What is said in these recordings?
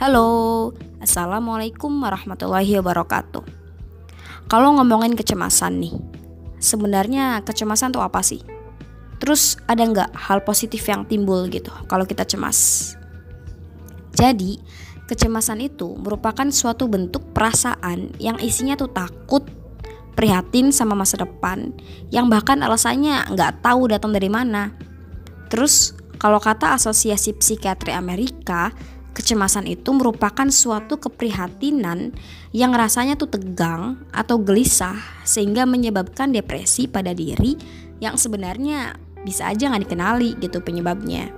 Halo, Assalamualaikum warahmatullahi wabarakatuh. Kalau ngomongin kecemasan nih, sebenarnya kecemasan tuh apa sih? Terus ada nggak hal positif yang timbul gitu kalau kita cemas? Jadi, kecemasan itu merupakan suatu bentuk perasaan yang isinya tuh takut, prihatin sama masa depan, yang bahkan alasannya nggak tahu datang dari mana. Terus, kalau kata Asosiasi Psikiatri Amerika, Kecemasan itu merupakan suatu keprihatinan yang rasanya tuh tegang atau gelisah sehingga menyebabkan depresi pada diri yang sebenarnya bisa aja nggak dikenali gitu penyebabnya.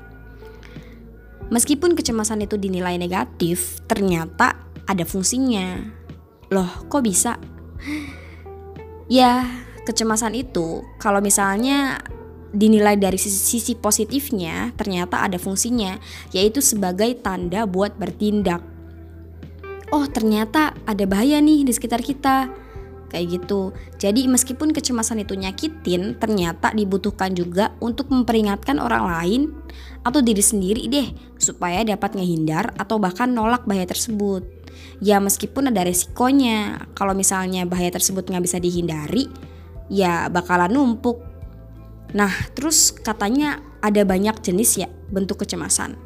Meskipun kecemasan itu dinilai negatif, ternyata ada fungsinya. Loh, kok bisa? Ya, kecemasan itu kalau misalnya dinilai dari sisi, sisi positifnya ternyata ada fungsinya yaitu sebagai tanda buat bertindak. Oh, ternyata ada bahaya nih di sekitar kita. Kayak gitu. Jadi meskipun kecemasan itu nyakitin, ternyata dibutuhkan juga untuk memperingatkan orang lain atau diri sendiri deh supaya dapat ngehindar atau bahkan nolak bahaya tersebut. Ya meskipun ada resikonya, kalau misalnya bahaya tersebut nggak bisa dihindari, ya bakalan numpuk Nah, terus katanya ada banyak jenis ya bentuk kecemasan.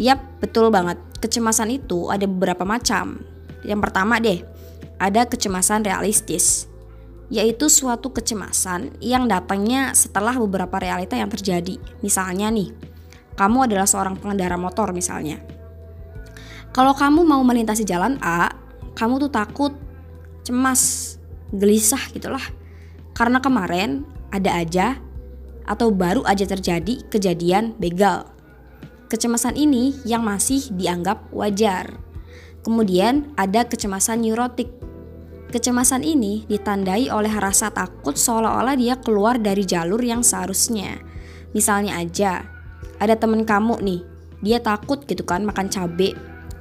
Yap, betul banget. Kecemasan itu ada beberapa macam. Yang pertama deh, ada kecemasan realistis, yaitu suatu kecemasan yang datangnya setelah beberapa realita yang terjadi. Misalnya nih, kamu adalah seorang pengendara motor misalnya. Kalau kamu mau melintasi jalan A, kamu tuh takut, cemas, gelisah gitulah. Karena kemarin ada aja atau baru aja terjadi kejadian begal. Kecemasan ini yang masih dianggap wajar. Kemudian ada kecemasan neurotik. Kecemasan ini ditandai oleh rasa takut seolah-olah dia keluar dari jalur yang seharusnya. Misalnya aja, ada temen kamu nih, dia takut gitu kan makan cabai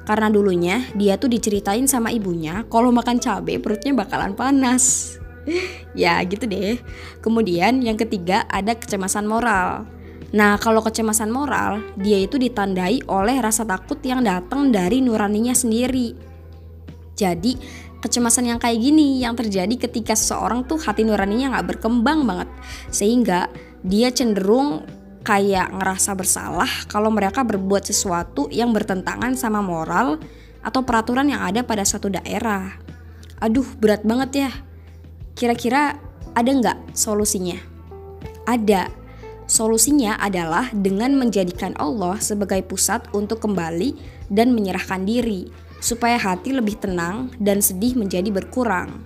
karena dulunya dia tuh diceritain sama ibunya kalau makan cabai perutnya bakalan panas ya gitu deh. Kemudian yang ketiga ada kecemasan moral. Nah, kalau kecemasan moral, dia itu ditandai oleh rasa takut yang datang dari nuraninya sendiri. Jadi, kecemasan yang kayak gini yang terjadi ketika seseorang tuh hati nuraninya nggak berkembang banget. Sehingga dia cenderung kayak ngerasa bersalah kalau mereka berbuat sesuatu yang bertentangan sama moral atau peraturan yang ada pada suatu daerah. Aduh, berat banget ya. Kira-kira ada nggak solusinya? Ada. Solusinya adalah dengan menjadikan Allah sebagai pusat untuk kembali dan menyerahkan diri, supaya hati lebih tenang dan sedih menjadi berkurang.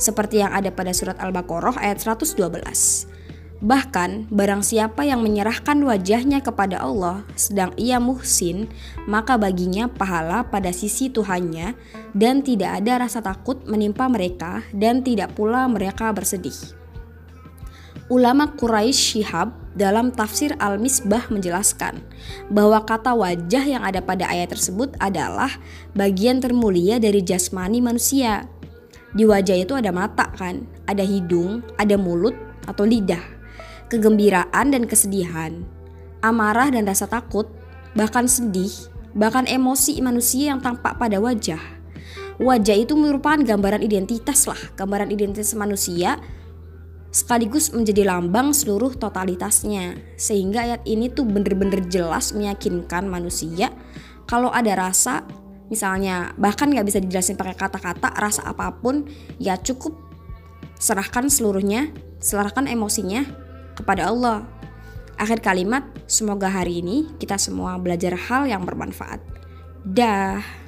Seperti yang ada pada surat Al-Baqarah ayat 112. Bahkan, barang siapa yang menyerahkan wajahnya kepada Allah, sedang ia muhsin, maka baginya pahala pada sisi Tuhannya, dan tidak ada rasa takut menimpa mereka, dan tidak pula mereka bersedih. Ulama Quraisy Shihab dalam tafsir Al-Misbah menjelaskan bahwa kata wajah yang ada pada ayat tersebut adalah bagian termulia dari jasmani manusia. Di wajah itu ada mata kan, ada hidung, ada mulut atau lidah kegembiraan dan kesedihan, amarah dan rasa takut, bahkan sedih, bahkan emosi manusia yang tampak pada wajah. Wajah itu merupakan gambaran identitas lah, gambaran identitas manusia sekaligus menjadi lambang seluruh totalitasnya. Sehingga ayat ini tuh bener-bener jelas meyakinkan manusia kalau ada rasa misalnya bahkan nggak bisa dijelasin pakai kata-kata rasa apa pun ya cukup serahkan seluruhnya serahkan emosinya kepada Allah. Akhir kalimat, semoga hari ini kita semua belajar hal yang bermanfaat. Dah.